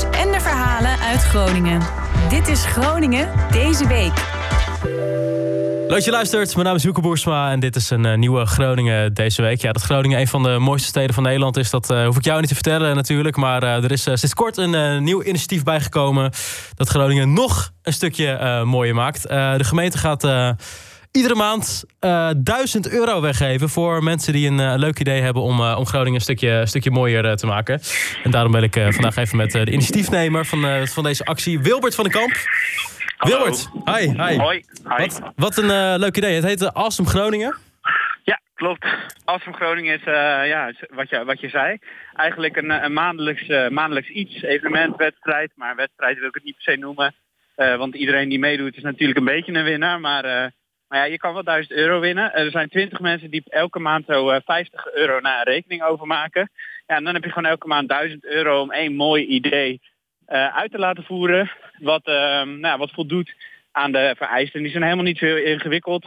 en de verhalen uit Groningen. Dit is Groningen deze week. Leuk je luistert. Mijn naam is Hoeke Boersma en dit is een uh, nieuwe Groningen deze week. Ja, dat Groningen een van de mooiste steden van Nederland is, dat uh, hoef ik jou niet te vertellen natuurlijk. Maar uh, er is sinds kort een nieuw initiatief bijgekomen dat Groningen nog een stukje mooier maakt. de gemeente gaat iedere maand uh, 1000 euro weggeven voor mensen die een uh, leuk idee hebben om, uh, om Groningen een stukje, een stukje mooier te maken. En daarom ben ik vandaag even met de initiatiefnemer van, van deze actie, Wilbert van den Kamp. Hallo. Wilbert, hi. hi. Hoi. hi. Wat, wat een leuk idee. Het heet Awesome Groningen. Ja, klopt. Awesome Groningen is, ja, wat, je, wat je zei, eigenlijk een, een maandelijks, maandelijks iets, evenement, wedstrijd. Maar wedstrijd wil ik het niet per se noemen. want iedereen die meedoet is natuurlijk een beetje een winnaar. Maar maar ja, je kan wel 1000 euro winnen. Er zijn 20 mensen die elke maand zo 50 eh, euro naar een rekening overmaken. Ja, en dan heb je gewoon elke maand 1000 euro om één mooi idee uh, uit te laten voeren. Wat, uh, nou, wat voldoet aan de vereisten. Die zijn helemaal niet zo heel ingewikkeld.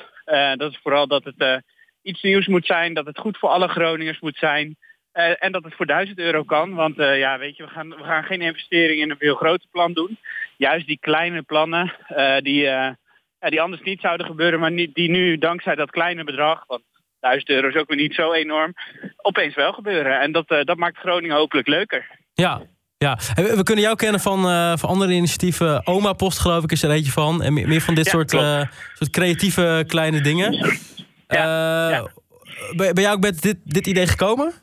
Dat is vooral dat het iets nieuws moet zijn. Dat het goed voor alle Groningers moet zijn. en dat het voor 1000 euro kan. Want ja, weet je, we gaan, we gaan geen investering in een veel groter plan doen. Juist die kleine plannen, die ja, die anders niet zouden gebeuren, maar niet, die nu dankzij dat kleine bedrag, want 1000 euro is ook weer niet zo enorm, opeens wel gebeuren. En dat, uh, dat maakt Groningen hopelijk leuker. Ja, ja, we, kunnen jou kennen van, uh, van andere initiatieven. Oma Post geloof ik is er eentje van. En meer van dit Ja, soort, uh, soort creatieve kleine dingen. Ja, Eh, ja. Ben, ben jij ook met dit, dit idee gekomen?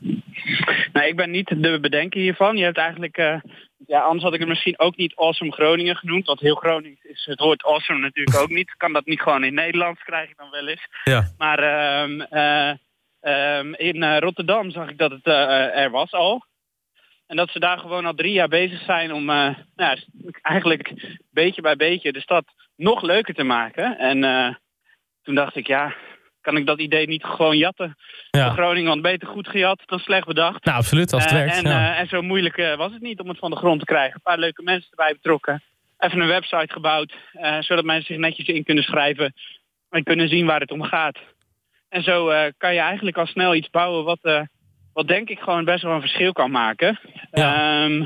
Nee, ik ben niet de bedenker hiervan. Je hebt eigenlijk, eh, ja, anders had ik het misschien ook niet Awesome Groningen genoemd. Want heel Groningen is het woord awesome natuurlijk ook niet. Kan dat niet gewoon in Nederlands, krijg ik dan wel eens. Ja. Maar ehm, eh, ehm, in eh, Rotterdam zag ik dat het eh, er was al. En dat ze daar gewoon al drie jaar bezig zijn om nou, ja, eigenlijk beetje bij beetje de stad nog leuker te maken. En toen dacht ik, ja, kan ik dat idee niet gewoon jatten? Voor Ja. Groningen, want beter goed gejat dan slecht bedacht. Nou, absoluut, als het Eh, werkt. En, ja. eh, en zo moeilijk eh, was het niet om het van de grond te krijgen. Een paar leuke mensen erbij betrokken. Even een website gebouwd, zodat mensen zich netjes in kunnen schrijven en kunnen zien waar het om gaat. En zo kan je eigenlijk al snel iets bouwen wat, wat denk ik gewoon best wel een verschil kan maken. Ja. Ehm,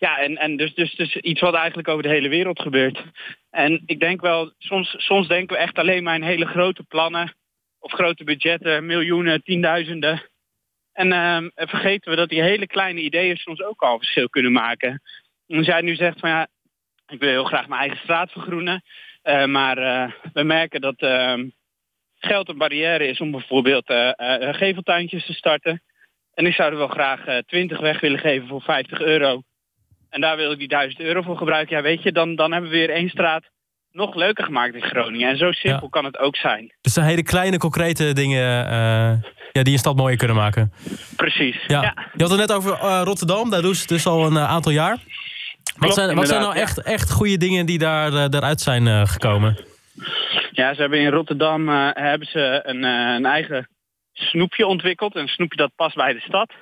ja, en, en dus, dus, dus iets wat eigenlijk over de hele wereld gebeurt. En ik denk wel, soms, soms denken we echt alleen maar in hele grote plannen of grote budgetten, miljoenen, tienduizenden. En ehm, vergeten we dat die hele kleine ideeën soms ook al verschil kunnen maken. En jij nu zegt van ja, ik wil heel graag mijn eigen straat vergroenen. eh, maar eh, we merken dat ehm, geld een barrière is om bijvoorbeeld eh, geveltuintjes te starten. En ik zou er wel graag eh 20 weg willen geven voor 50 euro. En daar wil ik die 1000 euro voor gebruiken. Ja, weet je, dan, dan hebben we weer één straat nog leuker gemaakt in Groningen. En zo simpel Ja. kan het ook zijn. Dus zijn hele kleine, concrete dingen eh, ja, die een stad mooier kunnen maken. Precies. Ja. ja. Je had het net over eh, Rotterdam, daar doen ze dus al een eh, aantal jaar. Wat zijn, wat zijn nou echt, echt goede dingen die daar, daaruit zijn gekomen? Ja, ze hebben in Rotterdam hebben ze een, een eigen snoepje ontwikkeld. Een snoepje dat past bij de stad.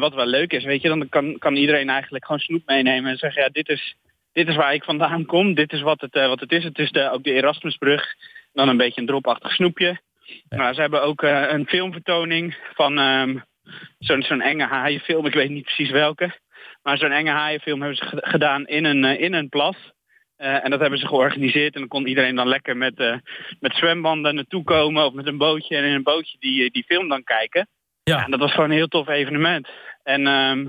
Wat wel leuk is, weet je, dan kan, kan iedereen eigenlijk gewoon snoep meenemen en zeggen, ja, dit is, dit is waar ik vandaan kom. Dit is wat het, eh, wat het is. Het is de, ook de Erasmusbrug. Dan een beetje een dropachtig snoepje. Maar ze hebben ook eh, een filmvertoning van ehm, zo'n zo'n enge haaienfilm. Ik weet niet precies welke. Maar zo'n enge haaienfilm hebben ze ge- gedaan in een, eh, in een plas. En dat hebben ze georganiseerd. En dan kon iedereen dan lekker met, met zwembanden naartoe komen. Of met een bootje. En in een bootje die, die film dan kijken. Ja. En dat was gewoon een heel tof evenement. En ehm,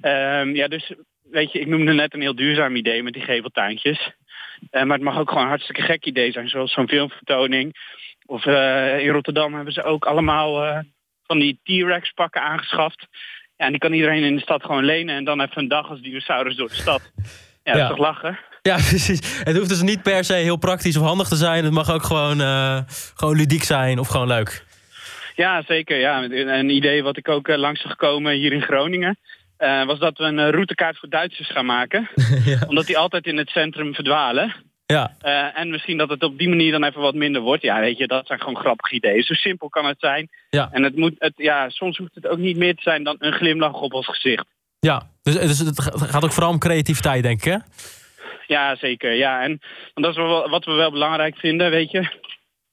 ehm, ja, dus weet je, ik noemde net een heel duurzaam idee met die geveltuintjes. Eh, maar het mag ook gewoon een hartstikke gek idee zijn. Zoals zo'n filmvertoning. Of eh, in Rotterdam hebben ze ook allemaal eh, van die T-Rex pakken aangeschaft. Ja, en die kan iedereen in de stad gewoon lenen. En dan even een dag als dinosaurus door de stad. Ja, dat Ja. is toch lachen? Ja, precies. Het hoeft dus niet per se heel praktisch of handig te zijn. Het mag ook gewoon, gewoon ludiek zijn of gewoon leuk. Ja, zeker. Ja. Een idee wat ik ook langs zag komen hier in Groningen... eh, was dat we een eh, routekaart voor Duitsers gaan maken. ja. Omdat die altijd in het centrum verdwalen. Ja, Eh, en misschien dat het op die manier dan even wat minder wordt. Ja, weet je, dat zijn gewoon grappige ideeën. Zo simpel kan het zijn. Ja. En het moet, het, ja, soms hoeft het ook niet meer te zijn dan een glimlach op ons gezicht. ja. Dus, dus het gaat ook vooral om creativiteit, denk ik, hè? Ja, zeker. Ja, en dat is wel wat we wel belangrijk vinden, weet je. Er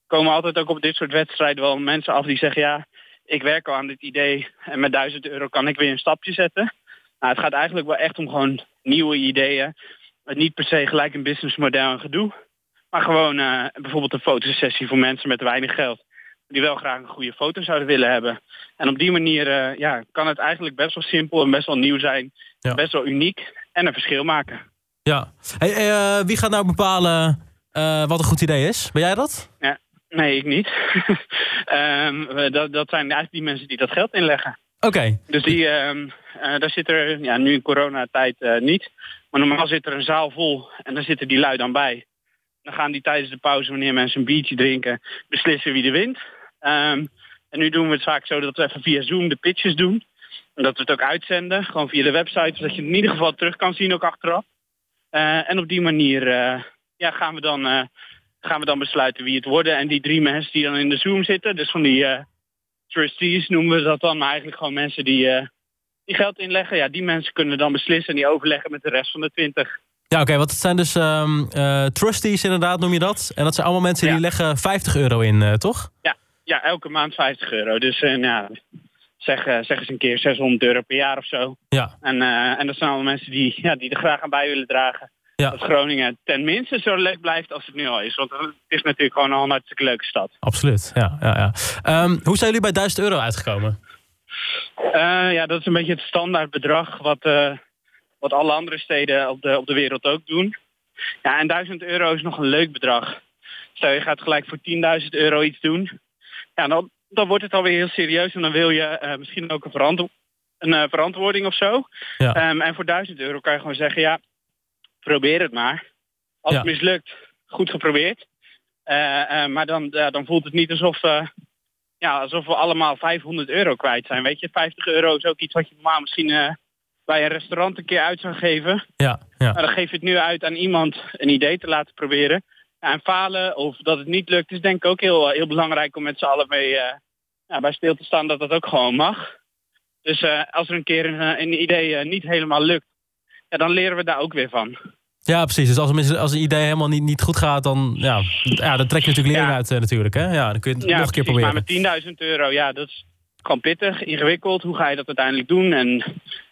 komen altijd ook op dit soort wedstrijden wel mensen af die zeggen... ja, ik werk al aan dit idee en met 1000 euro kan ik weer een stapje zetten. Nou, het gaat eigenlijk wel echt om gewoon nieuwe ideeën. Niet per se gelijk een businessmodel en gedoe. Maar gewoon uh, bijvoorbeeld een fotosessie voor mensen met weinig geld. Die wel graag een goede foto zouden willen hebben. En op die manier uh, ja, kan het eigenlijk best wel simpel en best wel nieuw zijn. Ja. Best wel uniek en een verschil maken. Ja. Hey, uh, wie gaat nou bepalen wat een goed idee is? Ben jij dat? Ja. Nee, ik niet. um, dat, dat zijn eigenlijk die mensen die dat geld inleggen. Oké. Okay. Dus die, um, daar zit er ja, nu in coronatijd niet. Maar normaal zit er een zaal vol en daar zitten die lui dan bij. Dan gaan die tijdens de pauze, wanneer mensen een biertje drinken, beslissen wie er wint. Um, en nu doen we het vaak zo dat we even via Zoom de pitches doen. En dat we het ook uitzenden, gewoon via de website, zodat je het in ieder geval terug kan zien ook achteraf. Uh, en op die manier uh, ja, gaan, we dan, uh, gaan we dan besluiten wie het worden. En die drie mensen die dan in de Zoom zitten, dus van die trustees noemen we dat dan, maar eigenlijk gewoon mensen die, die geld inleggen. Ja, die mensen kunnen dan beslissen en die overleggen met de rest van de twintig. Ja, oké, okay, want het zijn dus um, uh, trustees inderdaad, noem je dat. En dat zijn allemaal mensen die leggen 50 euro in, uh, toch? Ja, ja, elke maand 50 euro. Dus uh, ja, zeg, zeg eens een keer 600 euro per jaar of zo. Ja. En, en dat zijn allemaal mensen die, ja, die er graag aan bij willen dragen. Ja. Dat Groningen tenminste zo leuk blijft als het nu al is. Want het is natuurlijk gewoon een hartstikke leuke stad. Absoluut, ja. ja, ja. Um, hoe zijn jullie bij 1000 euro uitgekomen? ja, dat is een beetje het standaard bedrag wat wat alle andere steden op de, op de wereld ook doen. Ja, en 1000 euro is nog een leuk bedrag. Stel je gaat gelijk voor 10.000 euro iets doen. Ja, dan, dan wordt het alweer heel serieus en dan wil je uh, misschien ook een, verantwo een verantwoording of zo. Ja. Um, en voor 1000 euro kan je gewoon zeggen, ja, probeer het maar. Als Ja. het mislukt, goed geprobeerd. Uh, maar dan, dan voelt het niet alsof, ja, alsof we allemaal 500 euro kwijt zijn. Weet je, 50 euro is ook iets wat je normaal misschien bij een restaurant een keer uit zou geven. Ja, ja. Maar dan geef je het nu uit aan iemand een idee te laten proberen. En falen of dat het niet lukt is denk ik ook heel, heel belangrijk om met z'n allen mee ja, bij stil te staan dat dat ook gewoon mag. Dus als er een keer een, een idee niet helemaal lukt, ja, dan leren we daar ook weer van. Ja, precies. Dus als een, als een idee helemaal niet, niet goed gaat, dan, ja, ja, dan trek je natuurlijk lering Ja. uit natuurlijk. Hè? Ja, dan kun je het Ja, nog een keer proberen. Maar met 10.000 euro, ja, dat is gewoon pittig, ingewikkeld. Hoe ga je dat uiteindelijk doen? En,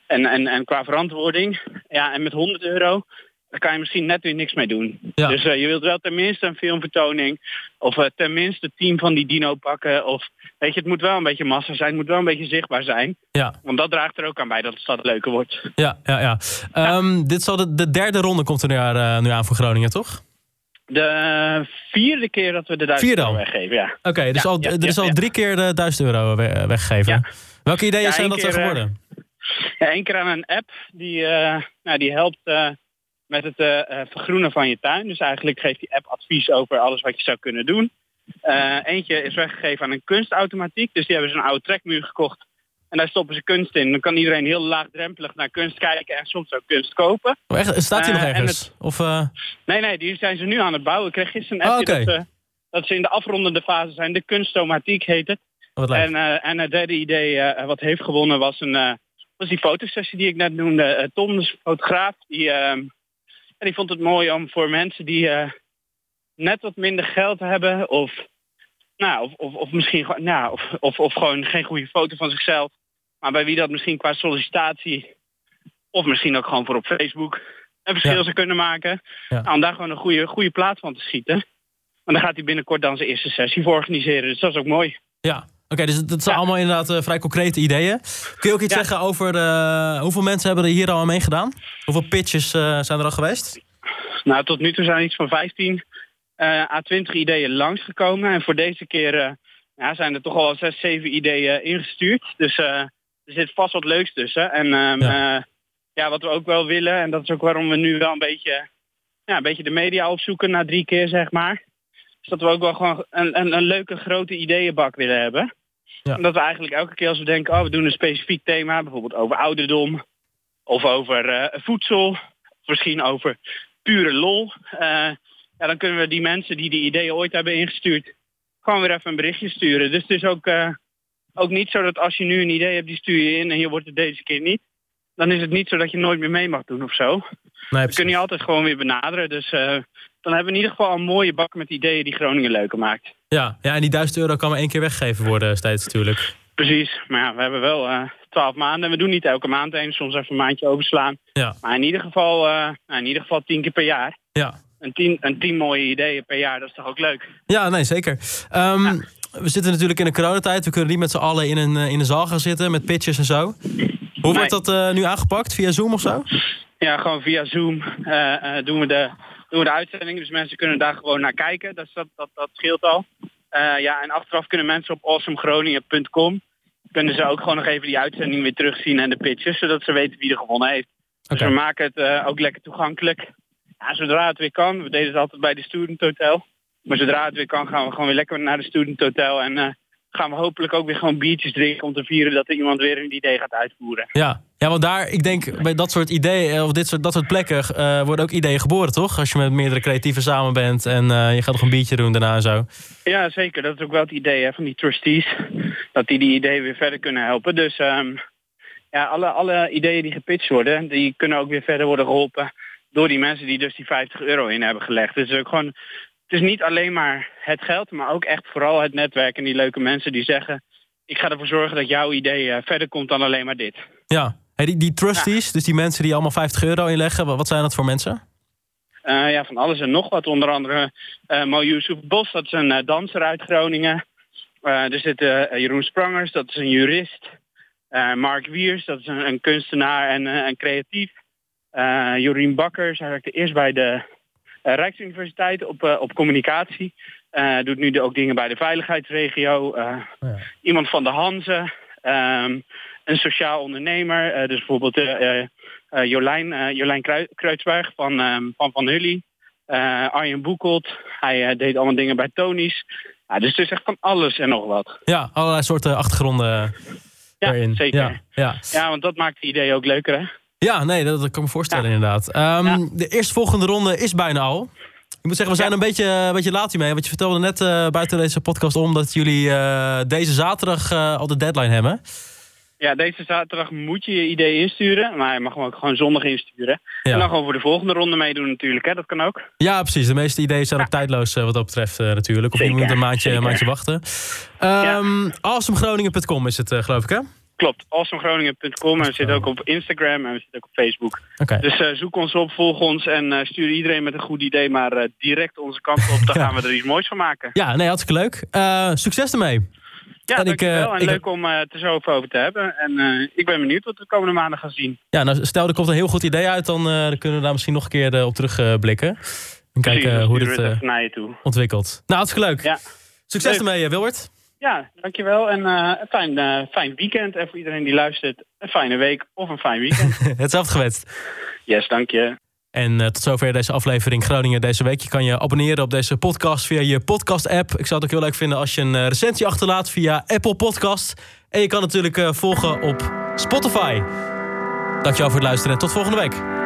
en, en, en qua verantwoording. Ja, en met 100 euro, daar kan je misschien net weer niks mee doen. Ja. Dus uh, je wilt wel tenminste een filmvertoning. Of uh, tenminste het team van die dino pakken. Of weet je, het moet wel een beetje massa zijn. Het moet wel een beetje zichtbaar zijn. Ja, Want dat draagt er ook aan bij dat de stad leuker wordt. ja, ja. ja. Um, dit zal de, de derde ronde komt er nu aan, uh, nu aan voor Groningen, toch? De vierde keer dat we de 1000 Vierde euro weggeven, ja. Oké, okay, dus Ja, al, er is al drie keer de 1000 euro we- weggegeven. Welke ideeën zijn dat er eh, geworden? Ja, één keer aan een app die, nou, die helpt met het uh, vergroenen van je tuin. Dus eigenlijk geeft die app advies over alles wat je zou kunnen doen. eentje is weggegeven aan een kunstautomatiek. Dus die hebben ze een oude trekmuur gekocht. En daar stoppen ze kunst in. Dan kan iedereen heel laagdrempelig naar kunst kijken en soms ook kunst kopen. Oh, echt? Staat die nog eh, en ergens? Of. Nee, nee, die zijn ze nu aan het bouwen. Ik kreeg gisteren een Oh, appje oké. dat, dat ze in de afrondende fase zijn. De kunstomatiek heet het. Oh. En, uh, en het derde idee uh, wat heeft gewonnen was, een, uh, was die fotosessie die ik net noemde. Tom, dus fotograaf, die, uh, die vond het mooi om voor mensen die uh, net wat minder geld hebben... of, nou, of, of, of misschien gewoon- nou, of, of, of gewoon geen goede foto van zichzelf... maar bij wie dat misschien qua sollicitatie... of misschien ook gewoon voor op Facebook... een verschil Ja. zou kunnen maken... Ja. Nou, om daar gewoon een goede, goede plaat van te schieten... En dan gaat hij binnenkort dan zijn eerste sessie voor organiseren. Dus dat is ook mooi. Ja, oké, dus dat zijn Ja. allemaal inderdaad eh, vrij concrete ideeën. Kun je ook iets Ja. zeggen over eh, hoeveel mensen hebben er hier al aan meegedaan? Hoeveel pitches eh, zijn er al geweest? Nou, tot nu toe zijn er iets van 15 eh à 20 ideeën langsgekomen. En voor deze keer eh, ja, zijn er toch al 6, 7 ideeën ingestuurd. Dus eh, er zit vast wat leuks tussen. En ehm, Ja. ja. ja, wat we ook wel willen, en dat is ook waarom we nu wel een beetje, ja, een beetje de media opzoeken na drie keer, zeg maar. Is dat we ook wel gewoon een, een, een leuke grote ideeënbak willen hebben. Ja. Omdat we eigenlijk elke keer als we denken, oh, we doen een specifiek thema, bijvoorbeeld over ouderdom, of over eh, voedsel, of misschien over pure lol. eh, ja, dan kunnen we die mensen die die ideeën ooit hebben ingestuurd, gewoon weer even een berichtje sturen. Dus het is ook, eh, ook niet zo dat als je nu een idee hebt, die stuur je in en je wordt het deze keer niet. Dan is het niet zo dat je nooit meer mee mag doen of zo. Nee, We kunnen je altijd gewoon weer benaderen. Dus dan hebben we in ieder geval een mooie bak met ideeën die Groningen leuker maakt. Ja. ja, en die 1000 euro kan maar één keer weggegeven worden steeds natuurlijk. Precies, maar ja, we hebben wel eh 12 maanden. We doen niet elke maand een, soms even een maandje overslaan. Ja. Maar in ieder geval, uh, in ieder geval tien keer per jaar. Ja. Een tien, een tien mooie ideeën per jaar, dat is toch ook leuk? Ja, nee, zeker. Um, ja. We zitten natuurlijk in een coronatijd. We kunnen niet met z'n allen in een, in een zaal gaan zitten met pitches en zo. Hoe nee. wordt dat uh, nu aangepakt? Via Zoom of zo? Ja, gewoon via Zoom uh, doen, we de, doen we de uitzending. Dus mensen kunnen daar gewoon naar kijken. Dat, dat, dat, dat scheelt al. Uh, ja, en achteraf kunnen mensen op awesomegroningen.com kunnen ze ook gewoon nog even die uitzending weer terugzien en de pitches, zodat ze weten wie er gewonnen heeft. Okay. Dus we maken het uh, ook lekker toegankelijk. Ja, zodra het weer kan, we deden het altijd bij de Student Hotel. Maar zodra het weer kan, gaan we gewoon weer lekker naar de Student Hotel. En uh, gaan we hopelijk ook weer gewoon biertjes drinken om te vieren dat er iemand weer een idee gaat uitvoeren. Ja, ja want daar, ik denk bij dat soort ideeën, of dit soort, dat soort plekken, uh, worden ook ideeën geboren, toch? Als je met meerdere creatieven samen bent en uh, je gaat nog een biertje doen daarna en zo. Ja, zeker. Dat is ook wel het idee hè, van die trustees. Dat die die ideeën weer verder kunnen helpen. Dus um, ja, alle, alle ideeën die gepitcht worden, die kunnen ook weer verder worden geholpen door die mensen die dus die 50 euro in hebben gelegd. Dus ook gewoon, het is niet alleen maar het geld, maar ook echt vooral het netwerk en die leuke mensen die zeggen, ik ga ervoor zorgen dat jouw idee uh, verder komt dan alleen maar dit. Ja, hey, die, die trustees, ja. dus die mensen die allemaal 50 euro inleggen, wat zijn dat voor mensen? Uh, ja, van alles en nog wat. Onder andere uh, Mo Yusuf Bos, dat is een uh, danser uit Groningen. er zit Jeroen Sprangers, dat is een jurist. Mark Wiers, dat is een, een kunstenaar en een creatief. Jorien Bakker, zij werkte eerst bij de Rijksuniversiteit op, op communicatie. doet nu ook dingen bij de veiligheidsregio. Ja. Iemand van de Hanze. Um, een sociaal ondernemer. dus bijvoorbeeld Jolijn, Jolijn Kruidsberg van um, Van, van Hully. Arjen Boekelt. Hij deed allemaal dingen bij Tony's. Ja, dus het is echt van alles en nog wat. Ja, allerlei soorten achtergronden ja, erin. Zeker. Ja, ja. ja, want dat maakt het idee ook leuker, hè? Ja, nee, dat, dat kan ik me voorstellen ja. inderdaad. Um, ja. De eerstvolgende ronde is bijna al. Ik moet zeggen, we zijn een, beetje, een beetje laat hiermee. Want je vertelde net uh, buiten deze podcast om... dat jullie uh, deze zaterdag uh, al de deadline hebben. Ja, deze zaterdag moet je je idee insturen. Maar je mag hem ook gewoon zondag insturen. Ja. En dan gewoon voor de volgende ronde meedoen natuurlijk. Hè? Dat kan ook. Ja, precies. De meeste ideeën zijn ja. ook tijdloos wat dat betreft natuurlijk. Of Zeker. je moet een maandje, een maandje wachten. Um, ja. awesomegroningen.com is het geloof ik hè? Klopt, awesomegroningen.com. En we zitten ook op Instagram en we zitten ook op Facebook. Okay. Dus uh, zoek ons op, volg ons en stuur iedereen met een goed idee maar direct onze kant op. Dan gaan we er iets moois van maken. Ja, nee, hartstikke leuk. succes ermee. Ja, en dankjewel. Ik, en leuk om het er zo over te hebben. En ik ben benieuwd wat we de komende maanden gaan zien. Ja, nou, stel er komt een heel goed idee uit, dan, dan kunnen we daar misschien nog een keer op terugblikken. en kijken hoe dit naar je toe. ontwikkelt. Nou, hartstikke leuk. Ja. Succes leuk. ermee, Wilbert. Ja, dankjewel. En een fijn, fijn weekend. En voor iedereen die luistert, een fijne week of een fijn weekend. Hetzelfde gewenst. Yes, dank je. En uh, tot zover deze aflevering Groningen deze week. Je kan je abonneren op deze podcast via je podcast-app. Ik zou het ook heel leuk vinden als je een uh, recensie achterlaat via Apple Podcast. En je kan natuurlijk uh, volgen op Spotify. Dankjewel voor het luisteren en tot volgende week.